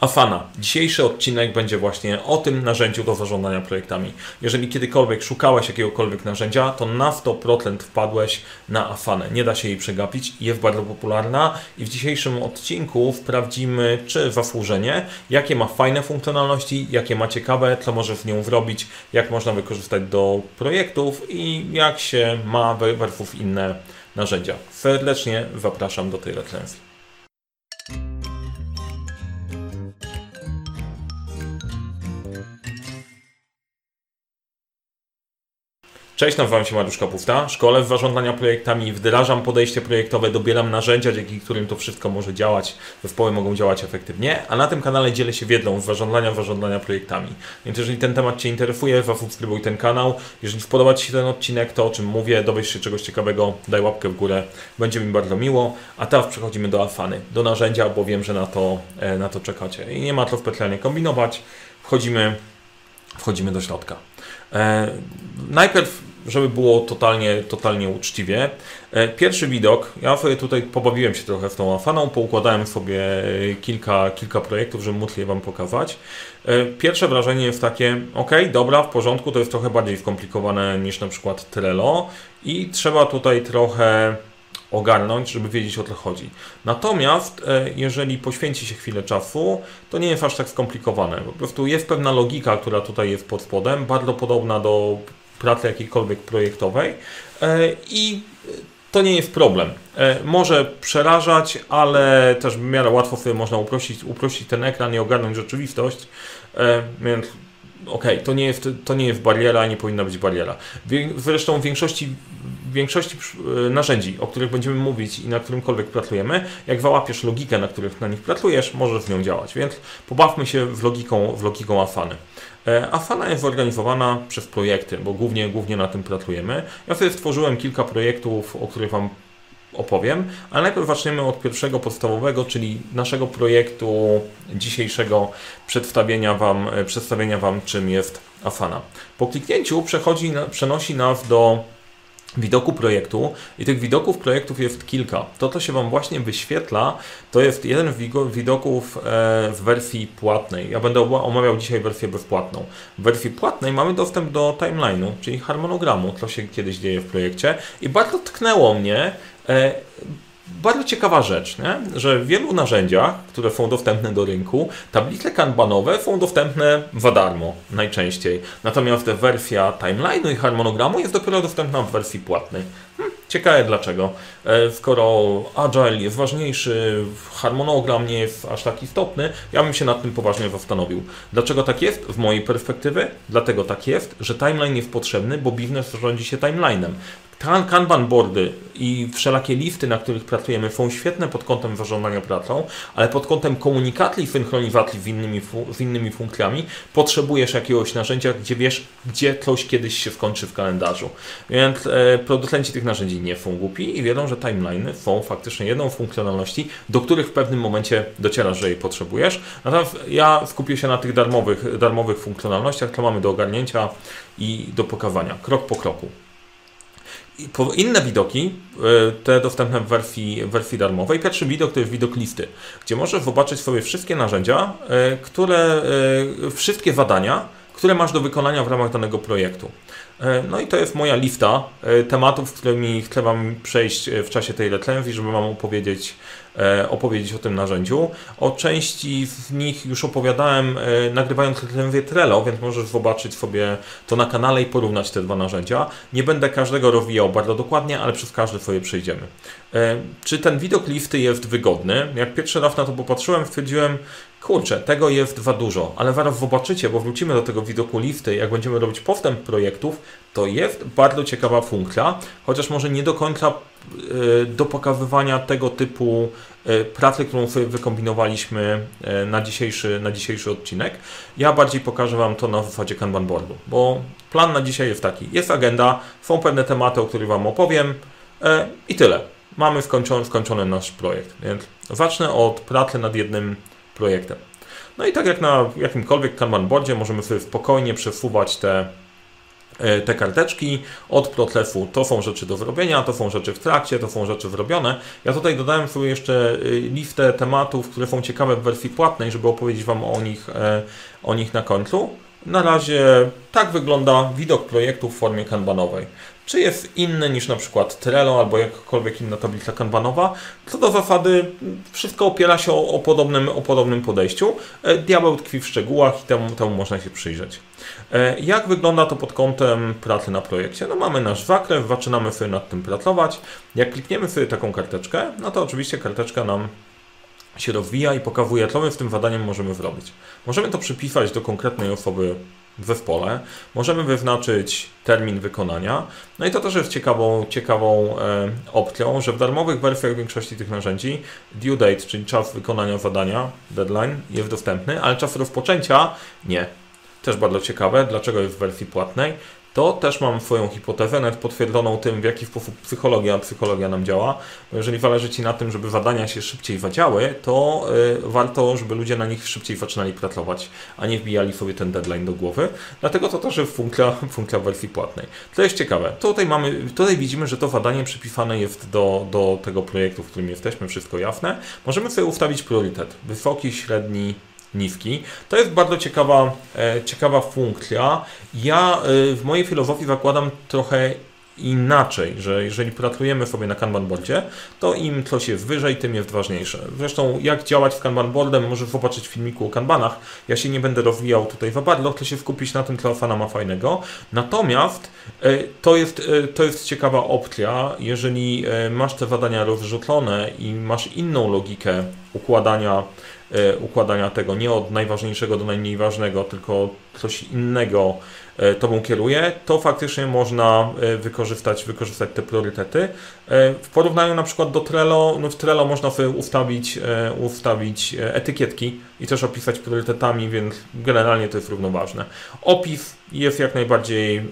Afana. Dzisiejszy odcinek będzie właśnie o tym narzędziu do zarządzania projektami. Jeżeli kiedykolwiek szukałeś jakiegokolwiek narzędzia, to na 100% wpadłeś na Afanę. Nie da się jej przegapić, jest bardzo popularna i w dzisiejszym odcinku sprawdzimy, czy zasłużenie, jakie ma fajne funkcjonalności, jakie ma ciekawe, co możesz w nią wrobić, jak można wykorzystać do projektów i jak się ma versus inne narzędzia. Serdecznie zapraszam do tej recenzji. Cześć, nazywam się Mariusz Kapufta. Szkole w zarządzania projektami, wdrażam podejście projektowe, dobieram narzędzia, dzięki którym to wszystko może działać, zespoły mogą działać efektywnie, a na tym kanale dzielę się wiedzą z zarządzania, zarządzania projektami. Więc jeżeli ten temat Cię interesuje, zasubskrybuj ten kanał. Jeżeli spodoba Ci się ten odcinek, to o czym mówię, dowiesz się czegoś ciekawego, daj łapkę w górę, będzie mi bardzo miło. A teraz przechodzimy do Afany, do narzędzia, bo wiem, że na to, e, na to czekacie. I nie ma co specjalnie kombinować. Wchodzimy, wchodzimy do środka. E, najpierw żeby było totalnie, totalnie uczciwie. E, pierwszy widok, ja tutaj pobawiłem się trochę w tą afaną, poukładałem sobie kilka, kilka projektów, żeby móc je Wam pokazać. E, pierwsze wrażenie jest takie, ok, dobra, w porządku, to jest trochę bardziej skomplikowane niż na przykład Trello i trzeba tutaj trochę ogarnąć, żeby wiedzieć o co chodzi. Natomiast e, jeżeli poświęci się chwilę czasu, to nie jest aż tak skomplikowane. Po prostu jest pewna logika, która tutaj jest pod spodem, bardzo podobna do pracy jakiejkolwiek projektowej e, i to nie jest problem. E, może przerażać, ale też w miarę łatwo sobie można uprościć, uprościć ten ekran i ogarnąć rzeczywistość, więc okej, okay, to, nie jest, to nie jest bariera, nie powinna być bariera. Zresztą w większości, w większości narzędzi, o których będziemy mówić i na którymkolwiek pracujemy, jak załapiesz logikę, na których na nich pracujesz, możesz z nią działać. Więc pobawmy się w logiką, w logiką Afany. E, Afana jest zorganizowana przez projekty, bo głównie, głównie na tym pracujemy. Ja sobie stworzyłem kilka projektów, o których Wam opowiem, ale najpierw zaczniemy od pierwszego podstawowego, czyli naszego projektu dzisiejszego przedstawienia Wam, e, przedstawienia wam czym jest Afana. Po kliknięciu przechodzi, przenosi nas do widoku projektu i tych widoków projektów jest kilka. To, co się Wam właśnie wyświetla, to jest jeden z widoków e, w wersji płatnej. Ja będę omawiał dzisiaj wersję bezpłatną. W wersji płatnej mamy dostęp do timeline'u, czyli harmonogramu, co się kiedyś dzieje w projekcie i bardzo tknęło mnie, e, bardzo ciekawa rzecz, nie? że w wielu narzędziach, które są dostępne do rynku, tablice kanbanowe są dostępne za darmo najczęściej. Natomiast wersja timeline'u i harmonogramu jest dopiero dostępna w wersji płatnej. Hmm, ciekawe dlaczego. E, skoro Agile jest ważniejszy, harmonogram nie jest aż tak istotny, ja bym się nad tym poważnie zastanowił. Dlaczego tak jest? Z mojej perspektywy, dlatego tak jest, że timeline jest potrzebny, bo biznes rządzi się timeline'em. Kanban boardy i wszelakie listy, na których pracujemy, są świetne pod kątem zarządzania pracą, ale pod kątem komunikacji i synchronizacji z innymi, z innymi funkcjami potrzebujesz jakiegoś narzędzia, gdzie wiesz, gdzie coś kiedyś się skończy w kalendarzu. Więc e, producenci tych narzędzi nie są głupi i wiedzą, że timeliny są faktycznie jedną funkcjonalności, do których w pewnym momencie docierasz, że jej potrzebujesz. Natomiast ja skupię się na tych darmowych, darmowych funkcjonalnościach, to mamy do ogarnięcia i do pokazania, krok po kroku inne widoki, e, te dostępne w wersji, wersji darmowej. Pierwszy widok to jest widok listy, gdzie możesz zobaczyć sobie wszystkie narzędzia, e, które, e, wszystkie zadania, które masz do wykonania w ramach danego projektu. No i to jest moja lista tematów, którymi chcę Wam przejść w czasie tej recenzji, żeby Wam opowiedzieć E, opowiedzieć o tym narzędziu. O części z nich już opowiadałem e, nagrywając recenzję Trello, więc możesz zobaczyć sobie to na kanale i porównać te dwa narzędzia. Nie będę każdego rozwijał bardzo dokładnie, ale przez każdy sobie przejdziemy. E, czy ten widok listy jest wygodny? Jak pierwszy raz na to popatrzyłem, stwierdziłem, kurczę, tego jest za dużo, ale zaraz zobaczycie, bo wrócimy do tego widoku listy, jak będziemy robić postęp projektów, to jest bardzo ciekawa funkcja, chociaż może nie do końca E, do pokazywania tego typu e, pracy, którą wykombinowaliśmy e, na dzisiejszy, na dzisiejszy odcinek. Ja bardziej pokażę Wam to na zasadzie Kanban boardu, bo plan na dzisiaj jest taki. Jest agenda, są pewne tematy, o których Wam opowiem i tyle. Mamy skończony, skończony nasz projekt, więc zacznę od pracy nad jednym projektem. No i tak jak na jakimkolwiek Kanban boardzie możemy sobie spokojnie przesuwać te E, te karteczki od Protlefu. To są rzeczy do zrobienia, to są rzeczy w trakcie, to są rzeczy wyrobione. Ja tutaj dodałem sobie jeszcze e, listę tematów, które są ciekawe w wersji płatnej, żeby opowiedzieć Wam o nich, e, o nich na końcu. Na razie tak wygląda widok projektu w formie kanbanowej. Czy jest inny niż na przykład Trello albo jakakolwiek inna tablica kanbanowa? Co do zasady, wszystko opiera się o, o, podobnym, o podobnym podejściu. Diabeł tkwi w szczegółach i temu, temu można się przyjrzeć. E, jak wygląda to pod kątem pracy na projekcie? No mamy nasz zakres, zaczynamy sobie nad tym pracować. Jak klikniemy sobie taką karteczkę, no to oczywiście karteczka nam się rozwija i pokazuje, co my z tym zadaniem możemy zrobić. Możemy to przypisać do konkretnej osoby w zespole, możemy wyznaczyć termin wykonania. No i to też jest ciekawą, ciekawą e, opcją, że w darmowych wersjach większości tych narzędzi due date, czyli czas wykonania zadania, deadline, jest dostępny, ale czas rozpoczęcia nie też bardzo ciekawe, dlaczego jest w wersji płatnej. To też mam swoją hipotezę, nawet potwierdzoną tym, w jaki sposób psychologia, psychologia nam działa. Jeżeli zależy Ci na tym, żeby badania się szybciej wadziały, to yy, warto, żeby ludzie na nich szybciej zaczynali pracować, a nie wbijali sobie ten deadline do głowy. Dlatego to też jest funkcja, funkcja wersji płatnej. To jest ciekawe. Tutaj, mamy, tutaj widzimy, że to zadanie przypisane jest do, do tego projektu, w którym jesteśmy, wszystko jasne. Możemy sobie ustawić priorytet. Wysoki, średni, niski. To jest bardzo ciekawa, e, ciekawa funkcja. Ja e, w mojej filozofii zakładam trochę inaczej, że jeżeli pracujemy sobie na Kanban boardzie, to im coś jest wyżej, tym jest ważniejsze. Zresztą jak działać w Kanban boardem, możesz zobaczyć w filmiku o Kanbanach. Ja się nie będę rozwijał tutaj za bardzo, chcę się skupić na tym, co Afana ma fajnego. Natomiast e, to jest, to jest ciekawa opcja, jeżeli masz te zadania rozrzucone i masz inną logikę układania E, układania tego nie od najważniejszego do najmniej ważnego, tylko coś innego e, tobą kieruje, to faktycznie można e, wykorzystać, wykorzystać te priorytety. W porównaniu na przykład do Trello, no w Trello można sobie ustawić, ustawić etykietki i też opisać priorytetami, więc generalnie to jest równoważne. Opis jest jak najbardziej,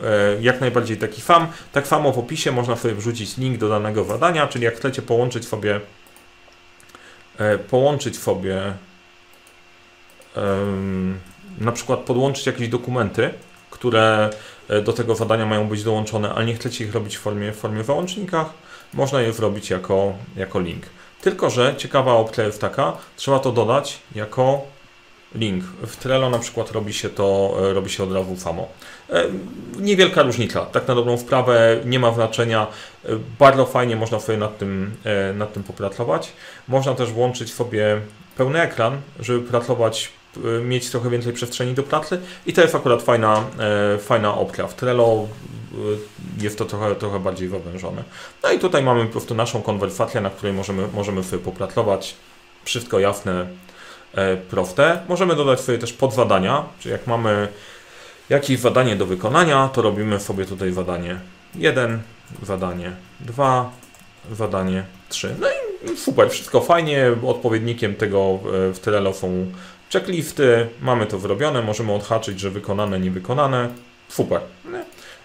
jak najbardziej taki sam. Tak samo w opisie można sobie wrzucić link do danego zadania, czyli jak chcecie połączyć sobie połączyć sobie na przykład podłączyć jakieś dokumenty, które e, do tego zadania mają być dołączone, ale nie chcecie ich robić w formie, w formie załącznikach, można je zrobić jako, jako link. Tylko, że ciekawa opcja jest taka, trzeba to dodać jako link. W Trello na przykład robi się to, e, robi się od razu samo. E, niewielka różnica, tak na dobrą sprawę, nie ma znaczenia. Bardzo fajnie można sobie nad tym, nad tym popracować. Można też włączyć sobie pełny ekran, żeby pracować Y, mieć trochę więcej przestrzeni do pracy i to jest akurat fajna, e, fajna opcja. W Trello jest to trochę, trochę bardziej zawężone. No i tutaj mamy po prostu naszą konwersację, na której możemy, możemy sobie popracować. Wszystko jasne, e, proste. Możemy dodać sobie też podzadania, czyli jak mamy jakieś zadanie do wykonania, to robimy sobie tutaj zadanie 1, zadanie 2, zadanie 3. No i super, wszystko fajnie. Odpowiednikiem tego e, w Trello są Checklisty, mamy to wyrobione, możemy odhaczyć, że wykonane, niewykonane. Super.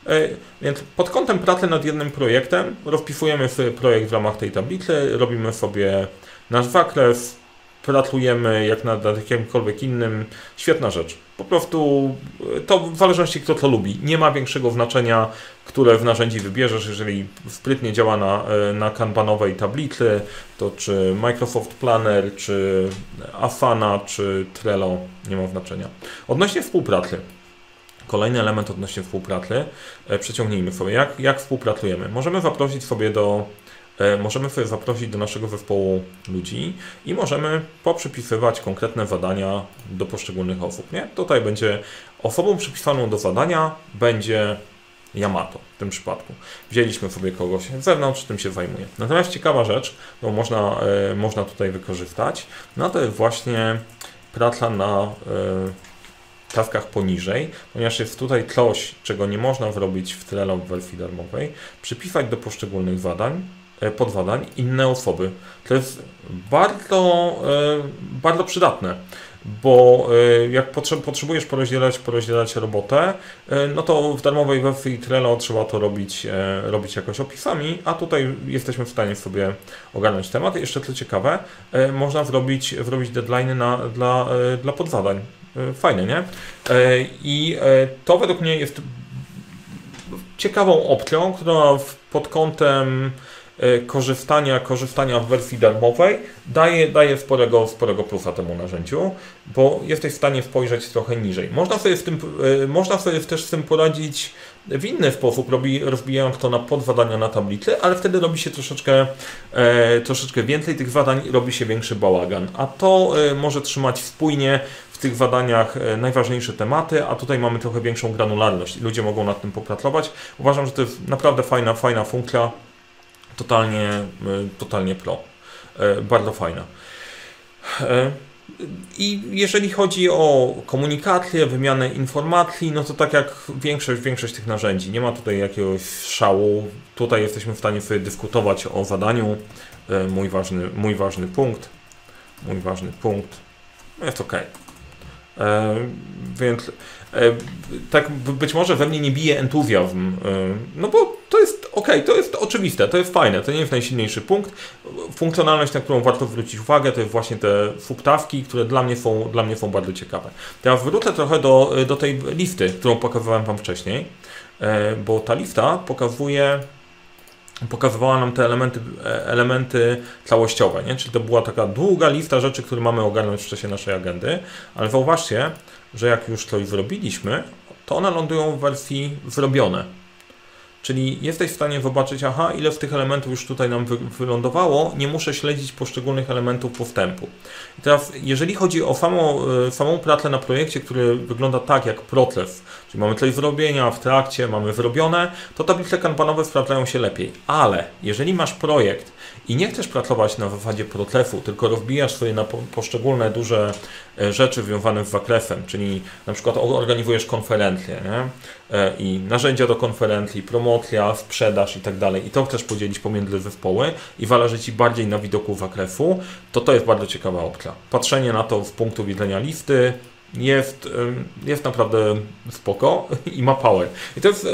E, więc pod kątem pracy nad jednym projektem rozpisujemy sobie projekt w ramach tej tablicy, robimy sobie nasz zakres, pracujemy jak nad, jakimkolwiek innym. Świetna rzecz. Po prostu e, to w zależności kto to lubi. Nie ma większego znaczenia, które w narzędzi wybierzesz. Jeżeli sprytnie działa na, e, na kanbanowej tablicy, to czy Microsoft Planner, czy Asana, czy Trello, nie ma znaczenia. Odnośnie współpracy. Kolejny element odnośnie współpracy. E, przeciągnijmy sobie, jak, jak współpracujemy. Możemy zaprosić sobie do możemy sobie zaprosić do naszego zespołu ludzi i możemy poprzypisywać konkretne zadania do poszczególnych osób. Nie? Tutaj będzie osobą przypisaną do zadania będzie Yamato w tym przypadku. Wzięliśmy sobie kogoś z zewnątrz, tym się zajmuje. Natomiast ciekawa rzecz, którą można, e, można tutaj wykorzystać, no to jest właśnie praca na e, taskach poniżej, ponieważ jest tutaj coś, czego nie można zrobić w Trello w wersji darmowej, przypisać do poszczególnych zadań, E, podwadań inne osoby. To jest bardzo, e, bardzo przydatne, bo e, jak potrzebujesz porozdzielać, porozdzielać robotę, no to w darmowej wersji Trello trzeba to robić, robić jakoś opisami, a tutaj jesteśmy w stanie sobie ogarnąć temat. Jeszcze co ciekawe, można zrobić, zrobić deadline na, dla, dla podzadań. Fajne, nie? I to według mnie jest ciekawą opcją, która pod kątem korzystania, korzystania w wersji darmowej daje, daje sporego, sporego plusa temu narzędziu, bo jesteś w stanie spojrzeć trochę niżej. Można sobie, w tym, e, można sobie też z tym poradzić w inny sposób, robi, rozbijając to na podwadania na tablicy, ale wtedy robi się troszeczkę, e, troszeczkę więcej tych zadań i robi się większy bałagan. A to e, może trzymać spójnie w tych zadaniach e, najważniejsze tematy, a tutaj mamy trochę większą granularność ludzie mogą nad tym popracować. Uważam, że to jest naprawdę fajna, fajna funkcja totalnie, e, totalnie pro. E, bardzo fajna. E, I jeżeli chodzi o komunikację, wymianę informacji, no to tak jak większość, większość tych narzędzi, nie ma tutaj jakiegoś szału. Tutaj jesteśmy w stanie sobie dyskutować o zadaniu. Mój ważny, mój ważny punkt. Mój ważny punkt. Jest ok. Więc tak być może we mnie nie bije entuzjazm, no bo to jest ok, to jest oczywiste, to jest fajne, to nie jest najsilniejszy punkt. Funkcjonalność, na którą warto zwrócić uwagę, to jest właśnie te subtawki, które dla mnie są, dla mnie są bardzo ciekawe. Teraz wrócę trochę do, do tej listy, którą pokazywałem Wam wcześniej, e, bo ta lista pokazuje pokazywała nam te elementy, e, elementy całościowe, nie? czyli to była taka długa lista rzeczy, które mamy ogarnąć w czasie naszej agendy, ale zauważcie, że jak już coś zrobiliśmy, to one lądują w wersji zrobione. Czyli jesteś w stanie zobaczyć, aha, ile z tych elementów już tutaj nam wy wylądowało, nie muszę śledzić poszczególnych elementów postępu. I teraz, jeżeli chodzi o samą, e, samą pracę na projekcie, który wygląda tak jak proces, czyli mamy coś zrobienia w trakcie, mamy zrobione, to tablice kanbanowe sprawdzają się lepiej. Ale jeżeli masz projekt i nie chcesz pracować na zasadzie procesu, tylko rozbijasz sobie na poszczególne duże e, rzeczy związane z zakresem, czyli na przykład organizujesz konferencję nie? E, i narzędzia do konferencji, promocja, sprzedaż i tak dalej i to chcesz podzielić pomiędzy zespoły i zależy Ci bardziej na widoku zakresu, to to jest bardzo ciekawa opcja. Patrzenie na to z punktu widzenia listy, jest, jest naprawdę spoko i ma power. I to jest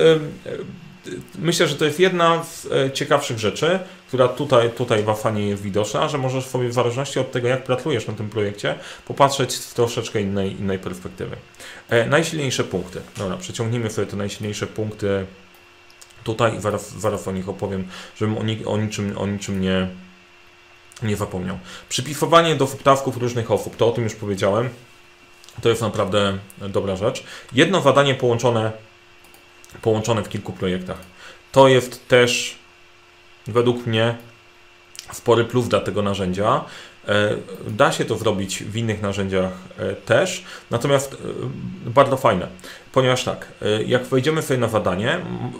myślę, że to jest jedna z e, ciekawszych rzeczy, która tutaj, tutaj w Afanie jest widoczna, że możesz sobie w zależności od tego, jak pracujesz na tym projekcie, popatrzeć z troszeczkę innej, innej perspektywy. E, najsilniejsze punkty. Dobra, przeciągnijmy sobie te najsilniejsze punkty tutaj i zaraz, zaraz o nich opowiem, żebym o, o, niczym, o niczym nie, nie zapomniał. Przypisowanie do subtawków różnych osób, to o tym już powiedziałem. To jest naprawdę dobra rzecz. Jedno zadanie połączone połączone w kilku projektach. To jest też według mnie spory plus dla tego narzędzia. E, da się to zrobić w innych narzędziach e, też, natomiast e, bardzo fajne, ponieważ tak, jak wejdziemy sobie na zadanie,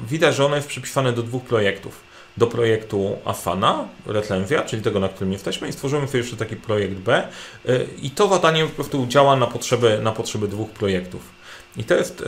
widać, że ono jest przypisane do dwóch projektów. Do projektu Afana, recenzja, czyli tego, na którym jesteśmy, i stworzymy sobie jeszcze taki projekt B. I to zadanie po prostu działa na potrzeby, na potrzeby dwóch projektów. I to jest,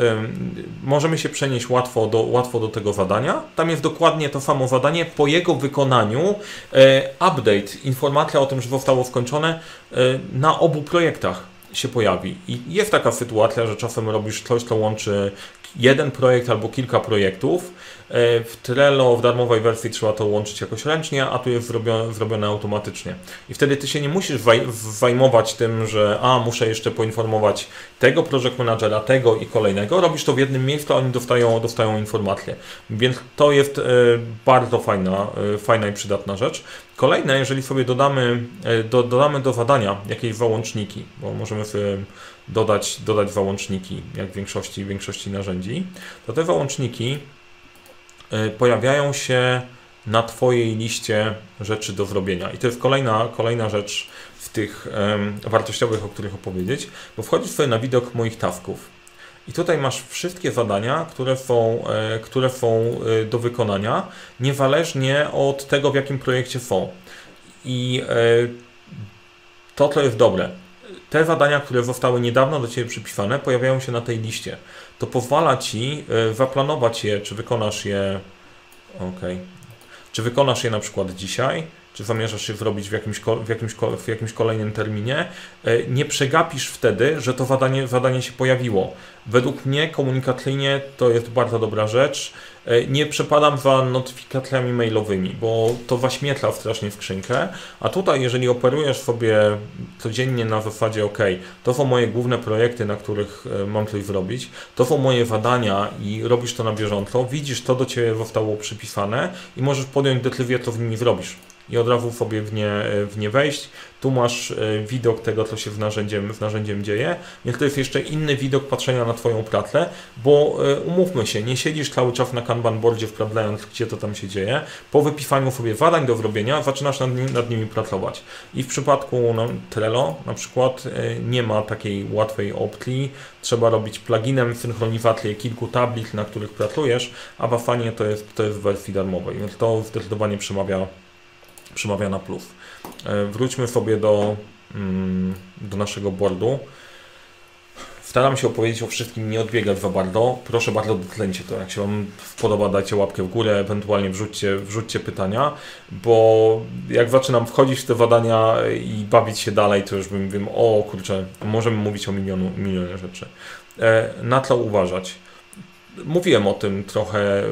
możemy się przenieść łatwo do, łatwo do tego zadania. Tam jest dokładnie to samo zadanie. Po jego wykonaniu e, update, informacja o tym, że zostało skończone e, na obu projektach się pojawi. I jest taka sytuacja, że czasem robisz coś, co łączy jeden projekt albo kilka projektów. E, w Trello w darmowej wersji trzeba to łączyć jakoś ręcznie, a tu jest zrobione, zrobione automatycznie. I wtedy ty się nie musisz zajmować tym, że a muszę jeszcze poinformować tego project managera, tego i kolejnego. Robisz to w jednym miejscu, a oni dostają, dostają informacje. Więc to jest e, bardzo fajna, e, fajna i przydatna rzecz. Kolejne, jeżeli sobie dodamy, do, dodamy do zadania jakieś załączniki, bo możemy sobie dodać, dodać załączniki, jak w większości, w większości narzędzi, to te załączniki pojawiają się na Twojej liście rzeczy do zrobienia. I to jest kolejna, kolejna rzecz w tych um, wartościowych, o których opowiedzieć, bo wchodzisz sobie na widok moich tasków. I tutaj masz wszystkie zadania, które są, e, które są e, do wykonania, niezależnie od tego, w jakim projekcie są. I e, to, co jest dobre, te zadania, które zostały niedawno do Ciebie przypisane, pojawiają się na tej liście. To pozwala Ci e, zaplanować je, czy wykonasz je. Ok. Czy wykonasz je na przykład dzisiaj, czy zamierzasz je zrobić w jakimś, w jakimś, w jakimś kolejnym terminie, e, nie przegapisz wtedy, że to zadanie, zadanie się pojawiło. Według mnie komunikacyjnie to jest bardzo dobra rzecz. E, nie przepadam za notyfikacjami mailowymi, bo to waśmietla strasznie w skrzynkę, a tutaj jeżeli operujesz sobie codziennie na zasadzie ok, to są moje główne projekty, na których e, mam coś zrobić, to są moje zadania i robisz to na bieżąco, widzisz to do Ciebie zostało przypisane i możesz podjąć decyzję, co z nimi zrobisz i od razu sobie w nie, w nie wejść. Tu masz e, widok tego, co się w narzędziem, w narzędziem dzieje, więc to jest jeszcze inny widok patrzenia na Twoją pracę, bo e, umówmy się, nie siedzisz cały czas na Kanban boardzie wprawdzając, gdzie to tam się dzieje. Po wypisaniu sobie zadań do zrobienia zaczynasz nad, nim, nad nimi pracować. I w przypadku no, Trello na przykład e, nie ma takiej łatwej opcji. Trzeba robić pluginem synchronizację kilku tablic, na których pracujesz, a w Afanie to jest, to jest w wersji darmowej, więc to zdecydowanie przemawia przemawia na plus. E, wróćmy sobie do, mm, do naszego boardu. Staram się opowiedzieć o wszystkim, nie odbiegać za bardzo. Proszę bardzo, dotlęcie to. Jak się Wam podoba, dajcie łapkę w górę, ewentualnie wrzućcie, wrzućcie pytania, bo jak zaczynam wchodzić w te badania i bawić się dalej, to już bym wiem, o kurczę, możemy mówić o milionu, milionie rzeczy. E, na co uważać? Mówiłem o tym trochę,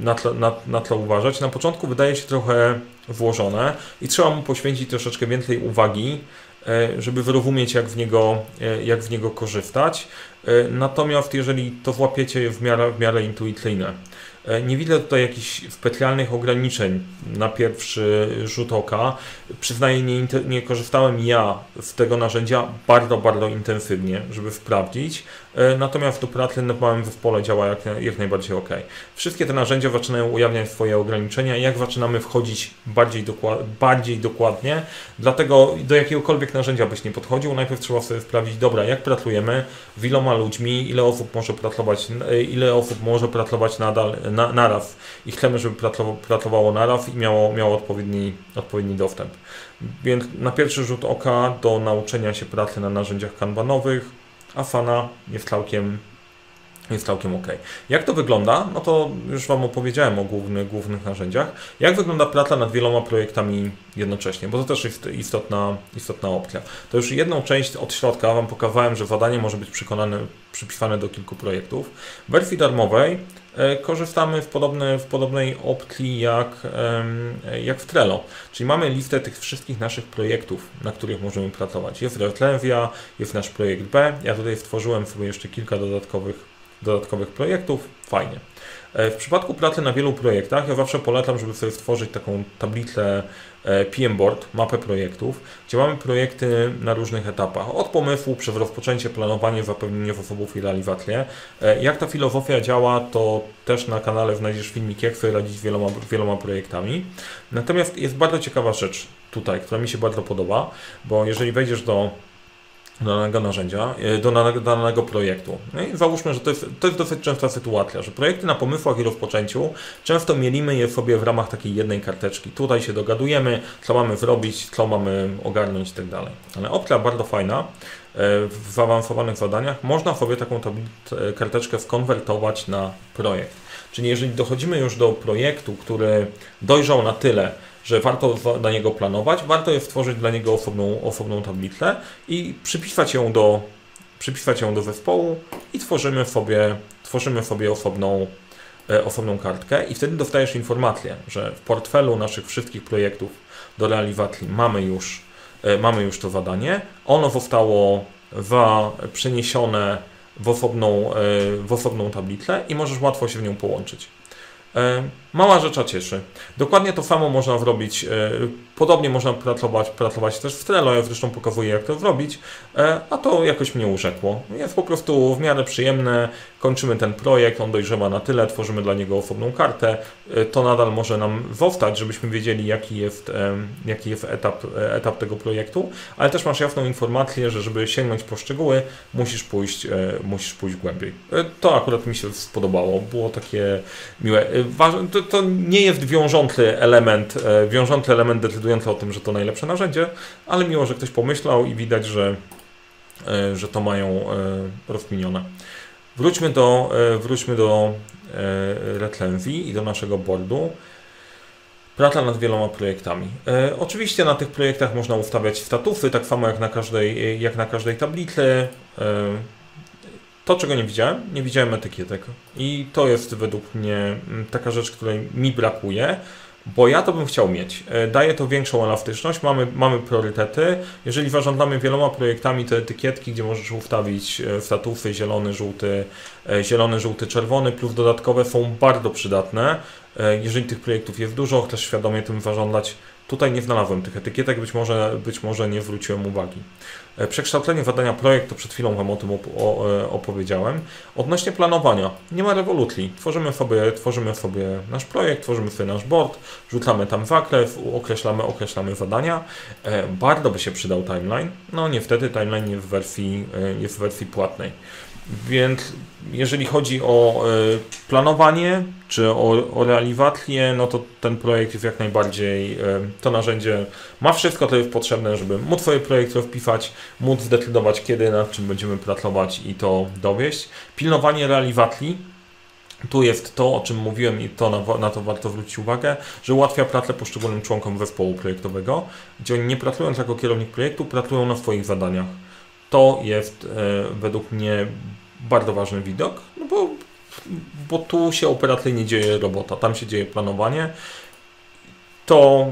na co, na, na co uważać. Na początku wydaje się trochę włożone i trzeba mu poświęcić troszeczkę więcej uwagi, e, żeby wyrozumieć, jak w niego, e, jak w niego korzystać. E, natomiast jeżeli to włapiecie w miarę, w miarę intuicyjne, nie widzę tutaj jakichś specjalnych ograniczeń na pierwszy rzut oka. Przyznaję, nie, nie korzystałem ja z tego narzędzia bardzo, bardzo intensywnie, żeby sprawdzić. E, natomiast do pracy na małym zespole działa jak, jak najbardziej ok. Wszystkie te narzędzia zaczynają ujawniać swoje ograniczenia, jak zaczynamy wchodzić bardziej, dokład, bardziej dokładnie. Dlatego do jakiegokolwiek narzędzia byś nie podchodził, najpierw trzeba sobie sprawdzić, dobra, jak pracujemy, z iloma ludźmi, ile osób może pracować, e, ile osób może pracować nadal na, naraz i chcemy, żeby pracowało naraz i miało, miało odpowiedni, odpowiedni dostęp. Więc na pierwszy rzut oka do nauczenia się pracy na narzędziach kanbanowych Asana jest całkiem jest całkiem ok. Jak to wygląda? No to już Wam opowiedziałem o głównych, głównych narzędziach. Jak wygląda praca nad wieloma projektami jednocześnie? Bo to też jest istotna, istotna opcja. To już jedną część od środka Wam pokazałem, że zadanie może być przekonane, przypisane do kilku projektów. W wersji darmowej korzystamy w, podobne, w podobnej opcji jak, jak w Trello. Czyli mamy listę tych wszystkich naszych projektów, na których możemy pracować. Jest Retlevia, jest nasz projekt B. Ja tutaj stworzyłem sobie jeszcze kilka dodatkowych dodatkowych projektów, fajnie. E, w przypadku pracy na wielu projektach, ja zawsze polecam, żeby sobie stworzyć taką tablicę e, PM Board, mapę projektów, gdzie mamy projekty na różnych etapach. Od pomysłu, przez rozpoczęcie, planowanie, zapewnienie zasobów i realizację. E, jak ta filozofia działa, to też na kanale znajdziesz filmik, jak sobie radzić wieloma, wieloma projektami. Natomiast jest bardzo ciekawa rzecz tutaj, która mi się bardzo podoba, bo jeżeli wejdziesz do danego narzędzia, e, do danego, danego projektu. No i załóżmy, że to jest, to jest dosyć częsta sytuacja, że projekty na pomysłach i rozpoczęciu często mielimy je sobie w ramach takiej jednej karteczki. Tutaj się dogadujemy, co mamy zrobić, co mamy ogarnąć i tak. Ale opcja bardzo fajna, e, w zaawansowanych zadaniach można sobie taką e, karteczkę skonwertować na projekt. Czyli jeżeli dochodzimy już do projektu, który dojrzał na tyle, że warto dla niego planować, warto jest stworzyć dla niego osobną, osobną tablicę i przypisać ją do, przypisać ją do zespołu i tworzymy sobie, tworzymy sobie osobną, e, osobną kartkę i wtedy dostajesz informację, że w portfelu naszych wszystkich projektów do realizacji mamy już, e, mamy już to zadanie. Ono zostało wa, przeniesione w osobną, e, w osobną tablicę i możesz łatwo się w nią połączyć. E, mała rzecza cieszy. Dokładnie to samo można zrobić. E, podobnie można pracować, pracować też w Trello. Ja zresztą pokazuję, jak to zrobić, e, a to jakoś mnie urzekło. Jest po prostu w miarę przyjemne. Kończymy ten projekt, on dojrzewa na tyle, tworzymy dla niego osobną kartę. To nadal może nam zostać, żebyśmy wiedzieli, jaki jest, jaki jest etap, etap tego projektu, ale też masz jasną informację, że żeby sięgnąć po szczegóły, musisz pójść, musisz pójść głębiej. To akurat mi się spodobało. Było takie miłe to, to nie jest wiążący element, e, wiążący element decydujący o tym, że to najlepsze narzędzie, ale miło, że ktoś pomyślał i widać, że, e, że to mają e, rozkminione. Wróćmy do, wróćmy do recenzji i do naszego boardu. Praca nad wieloma projektami. E, oczywiście na tych projektach można ustawiać statusy, tak samo jak na każdej, jak na każdej tablicy. E, to, czego nie widziałem, nie widziałem etykietek. I to jest według mnie mm, taka rzecz, której mi brakuje, bo ja to bym chciał mieć. E, daje to większą elastyczność, mamy, mamy priorytety. Jeżeli zarządzamy wieloma projektami, to etykietki, gdzie możesz ustawić e, statufy zielony, żółty, e, zielony, żółty, czerwony, plus dodatkowe są bardzo przydatne. Jeżeli tych projektów jest dużo, chcesz świadomie tym zarządzać, Tutaj nie znalazłem tych etykietek, być może, być może nie zwróciłem uwagi. E, przekształcenie zadania projektu, przed chwilą Wam o tym op e, opowiedziałem. Odnośnie planowania, nie ma rewolucji. Tworzymy sobie, tworzymy sobie nasz projekt, tworzymy sobie nasz board, rzucamy tam zakres, określamy, określamy zadania. E, bardzo by się przydał timeline. No niestety timeline jest w wersji, jest w wersji płatnej. Więc jeżeli chodzi o planowanie czy o, o realizację, no to ten projekt jest jak najbardziej, to narzędzie ma wszystko, co jest potrzebne, żeby móc swoje projekty wpisać, móc zdecydować kiedy, nad czym będziemy pracować i to dowieść. Pilnowanie realizacji, tu jest to, o czym mówiłem i to na, na, to warto zwrócić uwagę, że ułatwia pracę poszczególnym członkom zespołu projektowego, gdzie oni nie pracując jako kierownik projektu, pracują na swoich zadaniach. To jest e, według mnie bardzo ważny widok, no bo, bo tu się operacyjnie dzieje robota, tam się dzieje planowanie. To,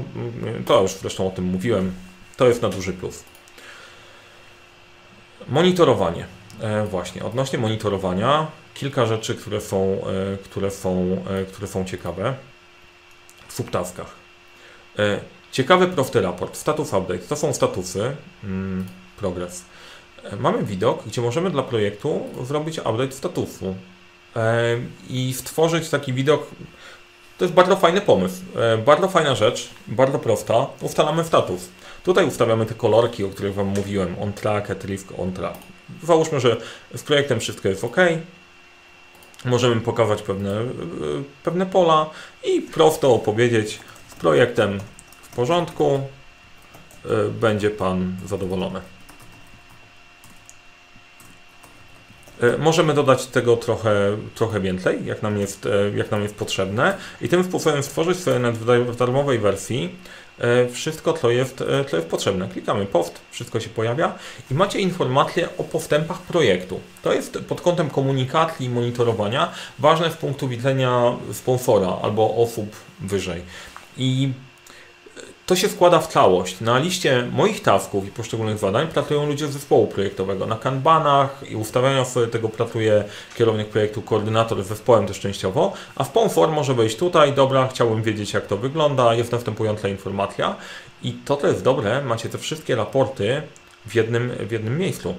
to już zresztą o tym mówiłem, to jest na duży plus. Monitorowanie. E, właśnie, odnośnie monitorowania, kilka rzeczy, które są, e, które są, e, które są ciekawe w subtaskach. Ciekawy prosty raport, status update, to są statusy, mm, progress. Mamy widok, gdzie możemy dla projektu zrobić update statusu i stworzyć taki widok. To jest bardzo fajny pomysł, bardzo fajna rzecz, bardzo prosta. Ustalamy status. Tutaj ustawiamy te kolorki, o których Wam mówiłem, on track, at risk, on track. Załóżmy, że z projektem wszystko jest ok. Możemy pokazać pewne, pewne pola i prosto opowiedzieć z projektem w porządku, będzie Pan zadowolony. E, możemy dodać tego trochę, trochę więcej, jak nam, jest, e, jak nam jest potrzebne i tym sposobem stworzyć sobie w darmowej wersji e, wszystko, co jest, co jest potrzebne. Klikamy post, wszystko się pojawia i macie informacje o postępach projektu. To jest pod kątem komunikacji i monitorowania ważne z punktu widzenia sponsora albo osób wyżej. I to się wkłada w całość. Na liście moich tasków i poszczególnych zadań pracują ludzie z zespołu projektowego. Na kanbanach i ustawiania tego pracuje kierownik projektu, koordynator z zespołem też częściowo, a w POMFOR może wejść tutaj, dobra, chciałbym wiedzieć jak to wygląda, jest następująca informacja. I to, co jest dobre, macie te wszystkie raporty w jednym, w jednym miejscu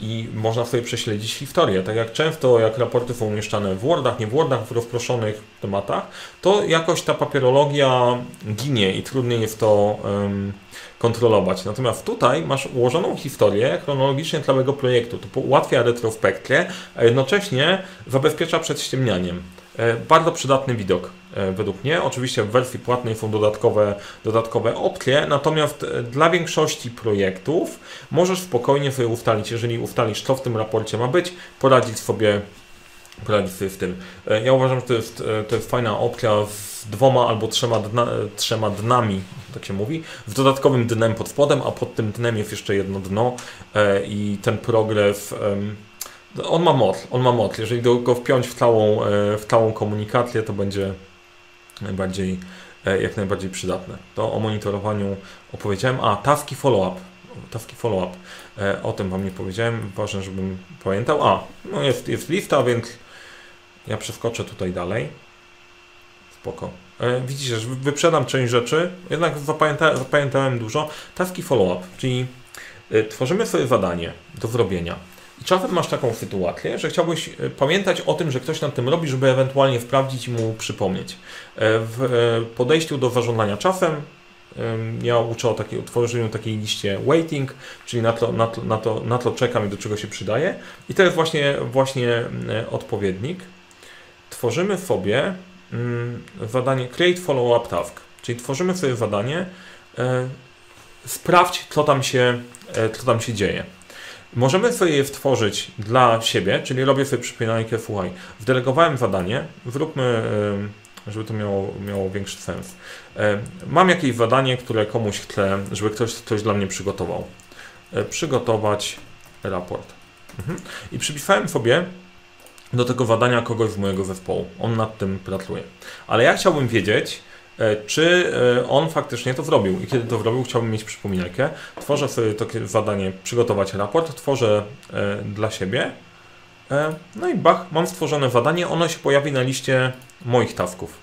i można sobie prześledzić historię. Tak jak często, jak raporty są umieszczane w Wordach, nie w Wordach, w rozproszonych tematach, to jakoś ta papierologia ginie i trudniej jest to um, kontrolować. Natomiast tutaj masz ułożoną historię chronologicznie całego projektu. To ułatwia retrospekcję, a jednocześnie zabezpiecza przed ściemnianiem. E, bardzo przydatny widok e, według mnie. Oczywiście w wersji płatnej są dodatkowe, dodatkowe opcje, natomiast e, dla większości projektów możesz spokojnie sobie ustalić, jeżeli ustalisz co w tym raporcie ma być, poradzić sobie poradzić sobie w tym. Ja uważam, że to jest, to jest fajna opcja z dwoma albo trzema, dna, trzema dnami, tak się mówi, z dodatkowym dnem pod spodem, a pod tym dnem jest jeszcze jedno dno i ten progres on ma moc, on ma moc. Jeżeli go wpiąć w całą, e, w całą komunikację, to będzie najbardziej, e, jak najbardziej przydatne. To o monitorowaniu opowiedziałem. A, taski follow-up. Taski follow-up. E, o tym Wam nie powiedziałem. Ważne, żebym pamiętał. A, no jest, jest lista, więc ja przeskoczę tutaj dalej. Spoko. Widzicie, że wyprzedam część rzeczy, jednak zapamięta, zapamiętałem dużo. Taski follow-up, czyli tworzymy sobie zadanie do zrobienia czasem masz taką sytuację, że chciałbyś e, pamiętać o tym, że ktoś nad tym robi, żeby ewentualnie sprawdzić i mu przypomnieć. E, w e, podejściu do zarządzania czasem ja uczę o takiej, utworzeniu takiej liście waiting, czyli na to, na, to, na, to, na to czekam i do czego się przydaje. I to jest właśnie, właśnie odpowiednik. Tworzymy sobie zadanie create follow-up task, czyli tworzymy sobie zadanie sprawdź, co tam się, co tam się dzieje. Możemy je stworzyć dla siebie, czyli robię sobie przypominajkę, słuchaj, wdelegowałem zadanie, zróbmy, żeby to miało, miało większy sens. Mam jakieś zadanie, które komuś chcę, żeby ktoś coś dla mnie przygotował. E, przygotować raport. Mhm. I przypisałem sobie do tego badania kogoś z mojego zespołu. On nad tym pracuje. Ale ja chciałbym wiedzieć, czy e, on faktycznie to zrobił i kiedy to zrobił, chciałbym mieć przypominajkę. Tworzę sobie takie zadanie, przygotować raport, tworzę e, dla siebie. No i bach, mam stworzone zadanie, ono się pojawi na liście moich tasków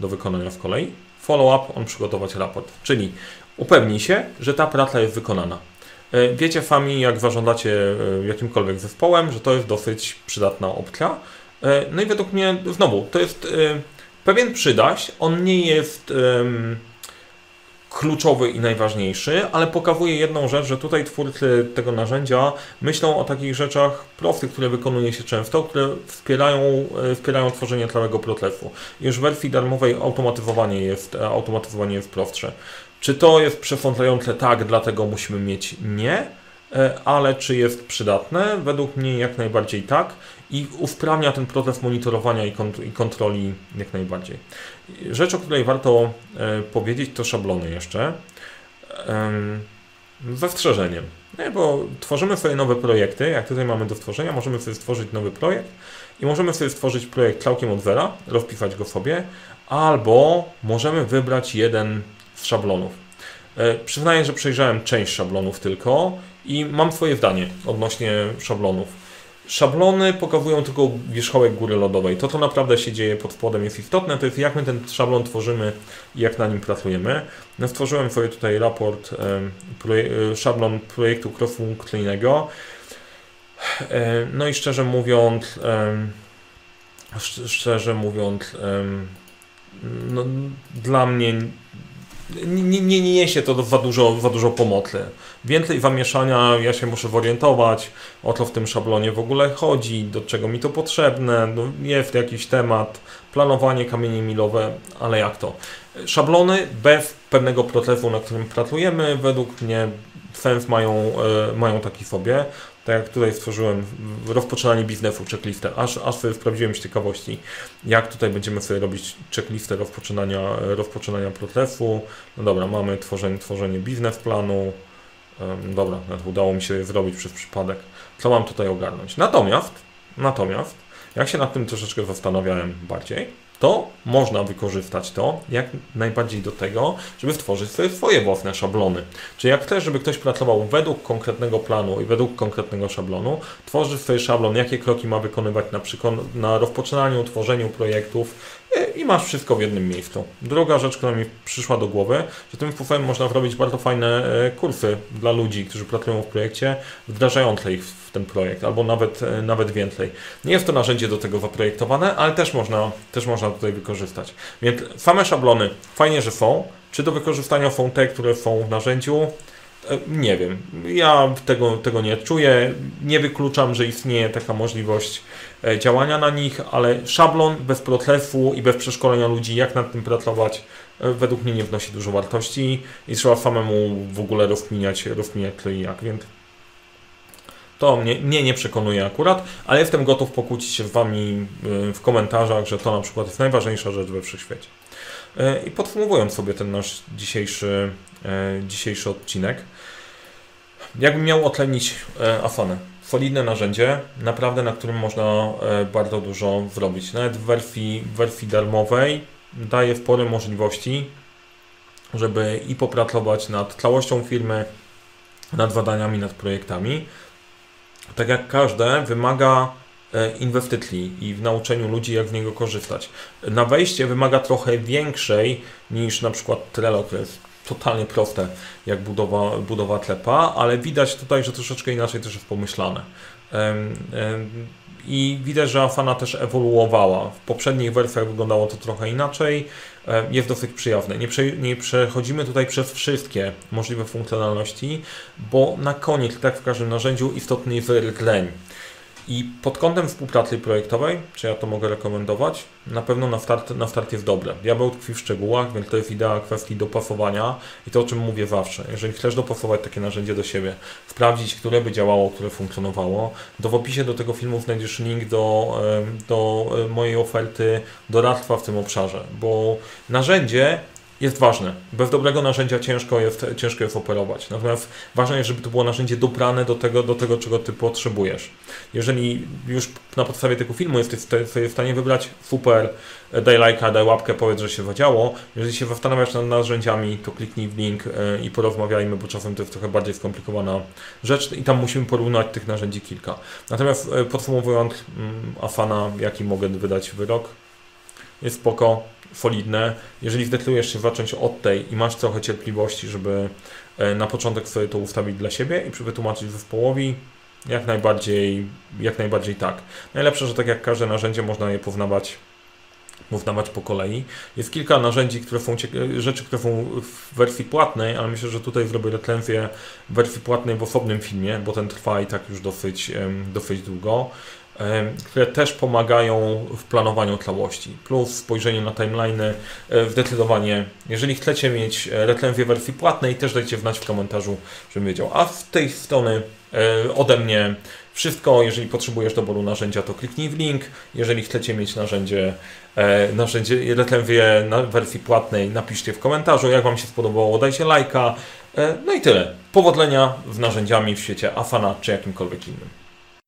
do wykonania z kolei. Follow-up, on przygotować raport, czyli upewnij się, że ta praca jest wykonana. Wiecie sami, jak zarządzacie jakimkolwiek zespołem, że to jest dosyć przydatna opcja. No i według mnie, znowu, to jest pewien przydaś, on nie jest um, kluczowy i najważniejszy, ale pokazuje jedną rzecz, że tutaj twórcy tego narzędzia myślą o takich rzeczach prostych, które wykonuje się często, które wspierają, e, wspierają tworzenie całego procesu. Już w wersji darmowej automatyzowanie jest, e, automatyzowanie jest prostsze. Czy to jest przesądzające? Tak, dlatego musimy mieć nie, e, ale czy jest przydatne? Według mnie jak najbardziej tak i usprawnia ten proces monitorowania i, kont i kontroli jak najbardziej. Rzecz, o której warto e, powiedzieć, to szablony jeszcze. E, zastrzeżeniem. Nie, bo tworzymy sobie nowe projekty, jak tutaj mamy do stworzenia, możemy sobie stworzyć nowy projekt i możemy sobie stworzyć projekt całkiem od zera, rozpisać go sobie, albo możemy wybrać jeden z szablonów. E, przyznaję, że przejrzałem część szablonów tylko i mam swoje zdanie odnośnie szablonów. Szablony pokazują tylko wierzchołek góry lodowej. To, co naprawdę się dzieje pod spodem jest istotne, to jest jak my ten szablon tworzymy i jak na nim pracujemy. No, stworzyłem sobie tutaj raport, proje szablon projektu crossfunkcyjnego. No i szczerze mówiąc, szczerze mówiąc, no, dla mnie nie, nie, nie niesie to za dużo, za dużo pomocy. Więcej zamieszania, ja się muszę zorientować, o co w tym szablonie w ogóle chodzi, do czego mi to potrzebne, no jest jakiś temat, planowanie, kamienie milowe, ale jak to? Szablony bez pewnego procesu, na którym pracujemy, według mnie sens mają, e, mają taki sobie tak jak tutaj stworzyłem rozpoczynanie biznesu, checklistę, aż, aż sobie sprawdziłem z ciekawości, jak tutaj będziemy sobie robić checklistę rozpoczynania, rozpoczynania procesu. No dobra, mamy tworzenie, tworzenie biznesplanu, dobra, udało mi się zrobić przez przypadek. Co mam tutaj ogarnąć? Natomiast, natomiast, jak się nad tym troszeczkę zastanawiałem bardziej, to można wykorzystać to jak najbardziej do tego, żeby stworzyć sobie swoje własne szablony. Czyli jak chcesz, żeby ktoś pracował według konkretnego planu i według konkretnego szablonu, tworzysz sobie szablon, jakie kroki ma wykonywać na, na rozpoczynaniu, tworzeniu projektów, i masz wszystko w jednym miejscu. Druga rzecz, która mi przyszła do głowy, że tym sposobem można zrobić bardzo fajne e, kursy dla ludzi, którzy pracują w projekcie, wdrażające ich w ten projekt, albo nawet, e, nawet więcej. Nie jest to narzędzie do tego zaprojektowane, ale też można, też można tutaj wykorzystać. Więc same szablony fajnie, że są. Czy do wykorzystania są te, które są w narzędziu? E, nie wiem. Ja tego, tego nie czuję. Nie wykluczam, że istnieje taka możliwość działania na nich, ale szablon bez procesu i bez przeszkolenia ludzi, jak nad tym pracować, e, według mnie nie wnosi dużo wartości i trzeba samemu w ogóle rozkminiać, rozkminiać to i jak, więc to mnie, mnie nie przekonuje akurat, ale jestem gotów pokłócić się z Wami w komentarzach, że to na przykład jest najważniejsza rzecz we wszechświecie. I podsumowując sobie ten nasz dzisiejszy, dzisiejszy odcinek, Jakbym miał otlenić e, Afonę. Solidne narzędzie, naprawdę na którym można e, bardzo dużo zrobić. Nawet w wersji, w wersji darmowej daje spore możliwości, żeby i popracować nad całością firmy, nad badaniami, nad projektami. Tak jak każde, wymaga e, inwestycji i w nauczeniu ludzi, jak z niego korzystać. Na wejście wymaga trochę większej niż na przykład Trello, jest totalnie proste, jak budowa, budowa klepa, ale widać tutaj, że troszeczkę inaczej też jest pomyślane. I widać, że Afana też ewoluowała. W poprzednich wersjach wyglądało to trochę inaczej. Jest dosyć przyjazne. Nie, prze, nie przechodzimy tutaj przez wszystkie możliwe funkcjonalności, bo na koniec, tak w każdym narzędziu, istotny jest rdzeń. I pod kątem współpracy projektowej, czy ja to mogę rekomendować, na pewno na start, na start jest dobre. Diabeł tkwi w szczegółach, więc to jest idea kwestii dopasowania i to o czym mówię zawsze. Jeżeli chcesz dopasować takie narzędzie do siebie, sprawdzić, które by działało, które funkcjonowało, to w opisie do tego filmu znajdziesz link do, do mojej oferty doradztwa w tym obszarze, bo narzędzie jest ważne. Bez dobrego narzędzia ciężko jest, ciężko jest operować. Natomiast ważne jest, żeby to było narzędzie dobrane do tego, do tego, czego ty potrzebujesz. Jeżeli już na podstawie tego filmu jesteś w stanie wybrać super, daj lajka, daj łapkę, powiedz, że się zadziało. Jeżeli się zastanawiasz nad narzędziami, to kliknij w link e, i porozmawiajmy, bo czasem to jest trochę bardziej skomplikowana rzecz i tam musimy porównać tych narzędzi kilka. Natomiast e, podsumowując, mm, Afana, jaki mogę wydać wyrok? Jest spoko, solidne. Jeżeli zdecydujesz się zacząć od tej i masz trochę cierpliwości, żeby e, na początek sobie to ustawić dla siebie i wytłumaczyć zespołowi, jak najbardziej, jak najbardziej tak. Najlepsze, że tak jak każde narzędzie, można je poznawać poznawać po kolei. Jest kilka narzędzi, które są rzeczy, które są w wersji płatnej, ale myślę, że tutaj zrobię recenzję wersji płatnej w osobnym filmie, bo ten trwa i tak już dosyć, dosyć długo które też pomagają w planowaniu całości. Plus spojrzenie na timeliny, e, zdecydowanie, jeżeli chcecie mieć e, recenzję wersji płatnej, też dajcie znać w komentarzu, żebym wiedział. A z tej strony e, ode mnie wszystko. Jeżeli potrzebujesz doboru narzędzia, to kliknij w link. Jeżeli chcecie mieć narzędzie, narzędzie recenzję na wersji płatnej, napiszcie w komentarzu, jak Wam się spodobało, dajcie lajka. No i tyle. Powodzenia z narzędziami w świecie Afana czy jakimkolwiek innym.